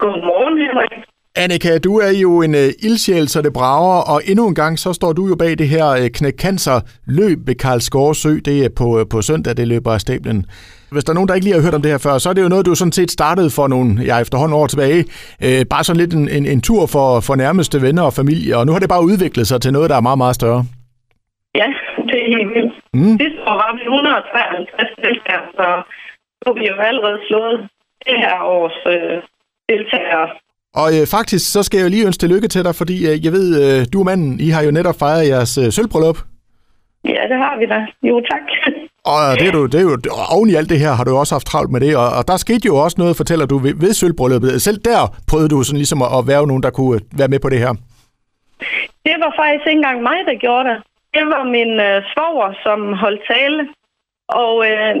Godmorgen, Henrik. Annika, du er jo en uh, ildsjæl, så det brager, og endnu en gang, så står du jo bag det her uh, knæk cancer løb ved Karl. Det er på, uh, på søndag, det løber af stablen. Hvis der er nogen, der ikke lige har hørt om det her før, så er det jo noget, du sådan set startede for nogle, ja, efterhånden år tilbage. Uh, bare sådan lidt en, en, en tur for, for nærmeste venner og familie, og nu har det bare udviklet sig til noget, der er meget, meget større. Ja, det er helt vildt. Mm. Sidste år var vi 153 deltagere, så nu har vi jo allerede slået det her års øh, deltagere. Og øh, faktisk, så skal jeg lige ønske lykke til dig, fordi øh, jeg ved, øh, du og manden, I har jo netop fejret jeres øh, sølvbrøllup. Ja, det har vi da. Jo, tak. Og det er, du, det er jo, og oven i alt det her har du også haft travlt med det, og, og der skete jo også noget, fortæller du, ved, ved sølvbrylluppet. Selv der prøvede du sådan ligesom at, at være nogen, der kunne øh, være med på det her. Det var faktisk ikke engang mig, der gjorde det. Det var min øh, svoger, som holdt tale. Og øh,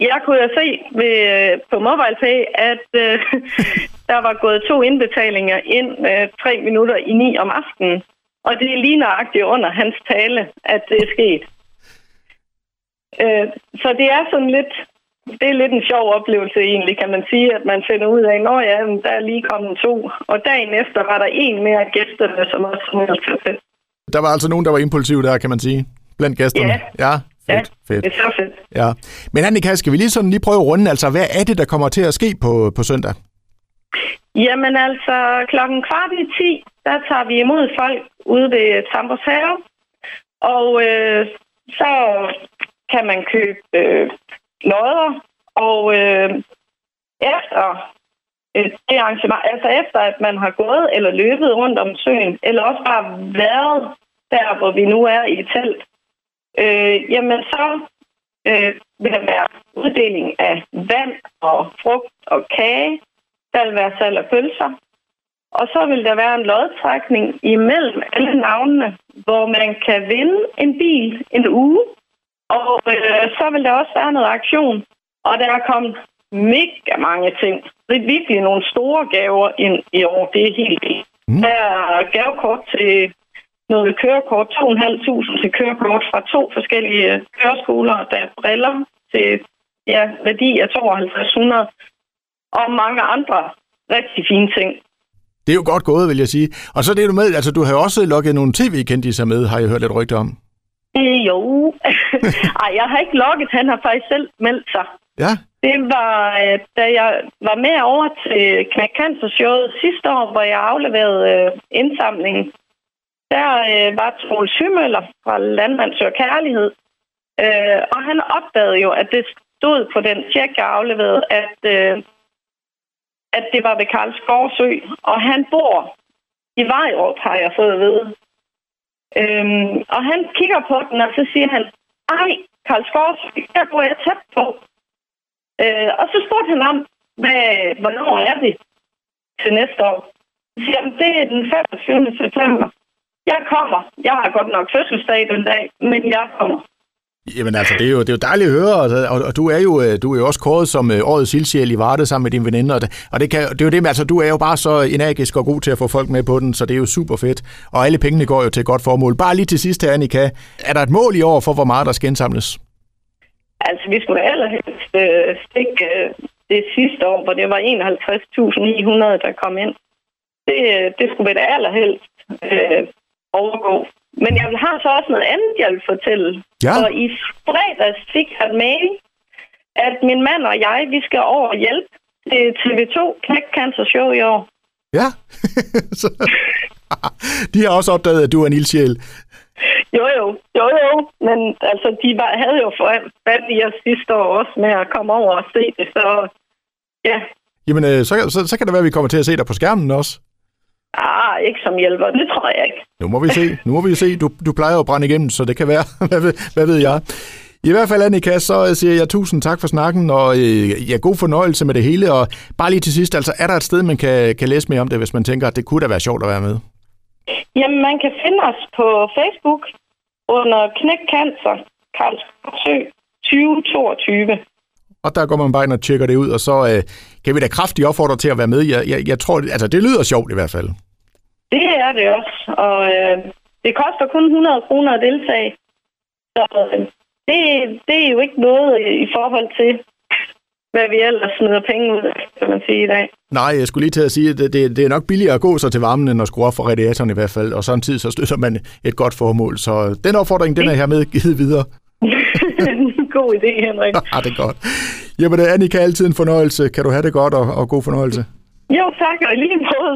jeg kunne jo se ved, øh, på MobilePay, at øh, der var gået to indbetalinger ind øh, tre minutter i ni om aftenen. Og det er lige nøjagtigt under hans tale, at det er sket. Øh, så det er sådan lidt, det er lidt en sjov oplevelse egentlig, kan man sige, at man finder ud af, at ja, der er lige kommet to. Og dagen efter var der en mere gæsterne, som også var til Der var altså nogen, der var impulsiv der, kan man sige, blandt gæsterne. Ja. ja. Fedt, ja, fedt. det er så fedt. Ja. Men Annika, skal vi lige sådan lige prøve at runde, altså hvad er det, der kommer til at ske på, på søndag? Jamen altså, klokken kvart i 10, der tager vi imod folk ude ved Tambers Have. Og øh, så kan man købe øh, lodder, og øh, efter det arrangement, altså efter at man har gået eller løbet rundt om søen, eller også bare været der, hvor vi nu er i telt, øh, jamen så øh, vil der være uddeling af vand og frugt og kage. Der vil være salg af pølser. Og så vil der være en lodtrækning imellem alle navnene, hvor man kan vinde en bil en uge. Og øh, så vil der også være noget aktion. Og der er kommet mega mange ting. Det er virkelig nogle store gaver ind i år. Det er helt vildt. Mm. Der er gavekort til noget kørekort, 2.500 til kørekort fra to forskellige køreskoler, der er briller til ja, værdi af 2.500 og mange andre rigtig fine ting. Det er jo godt gået, vil jeg sige. Og så det du med, altså du har også lukket nogle tv-kendiser med, har jeg hørt lidt rygter om. Øh, jo. Ej, jeg har ikke lukket, han har faktisk selv meldt sig. Ja. Det var, øh, da jeg var med over til Knæk Cancer Showet sidste år, hvor jeg afleverede øh, indsamlingen der øh, var Troels Hymøller fra Landmandsør Kærlighed. Øh, og han opdagede jo, at det stod på den tjek, jeg afleverede, at, øh, at det var ved Karls Gårdsø, Og han bor i Vejrup, har jeg fået at vide. Øhm, og han kigger på den, og så siger han, ej, Karls Gårdsø, der bor jeg tæt på. Øh, og så spurgte han om, hvad, hvornår er det til næste år? Så siger han, det er den 25. september. Jeg kommer. Jeg har godt nok fødselsdag den dag, men jeg kommer. Jamen altså, det er jo, det er jo dejligt at høre, og, og, og du, er jo, øh, du er jo også kåret som uh, årets ildsjæl i Varde sammen med din veninde, og, det, og det, kan, det er jo det med, altså du er jo bare så energisk og god til at få folk med på den, så det er jo super fedt, og alle pengene går jo til et godt formål. Bare lige til sidst her, Annika, er der et mål i år for, hvor meget der skal indsamles? Altså, vi skulle allerhelst øh, stikke øh, det sidste år, hvor det var 51.900, der kom ind. Det, øh, det skulle være det allerhelst. Øh, overgå. Men jeg har så også noget andet, jeg vil fortælle. Ja. Og i fredags fik jeg mail, at min mand og jeg, vi skal over og hjælpe til TV2 Knæk Cancer Show i år. Ja, de har også opdaget, at du er en ildsjæl. Jo, jo, jo, jo. Men altså, de var, havde jo fat i os sidste år også med at komme over og se det, så ja. Jamen, øh, så, så, så kan det være, at vi kommer til at se dig på skærmen også. Ah, ikke som hjælper. Det tror jeg ikke. Nu må vi se. Nu må vi se. Du, du plejer at brænde igennem, så det kan være. hvad, ved, hvad ved jeg? I hvert fald, Annika, så siger jeg tusind tak for snakken, og øh, ja, god fornøjelse med det hele. Og bare lige til sidst, altså, er der et sted, man kan, kan læse mere om det, hvis man tænker, at det kunne da være sjovt at være med? Jamen, man kan finde os på Facebook under Knæk Cancer, Karlsø 2022. Og der går man bare ind og tjekker det ud, og så øh, kan vi da kraftigt opfordre til at være med. Jeg, jeg, jeg tror, altså det lyder sjovt i hvert fald. Det er det også, og øh, det koster kun 100 kroner at deltage. Så øh, det, det er jo ikke noget i forhold til, hvad vi ellers smider penge ud kan man sige i dag. Nej, jeg skulle lige til at sige, at det, det, det er nok billigere at gå så til varmen, end at skrue op for radiatoren i hvert fald, og samtidig så støtter man et godt formål. Så den opfordring, den er hermed givet videre. god idé, Henrik. Ja, det er godt. Jamen, Annika, altid en fornøjelse. Kan du have det godt, og, og god fornøjelse. Jo, tak, og i lige måde.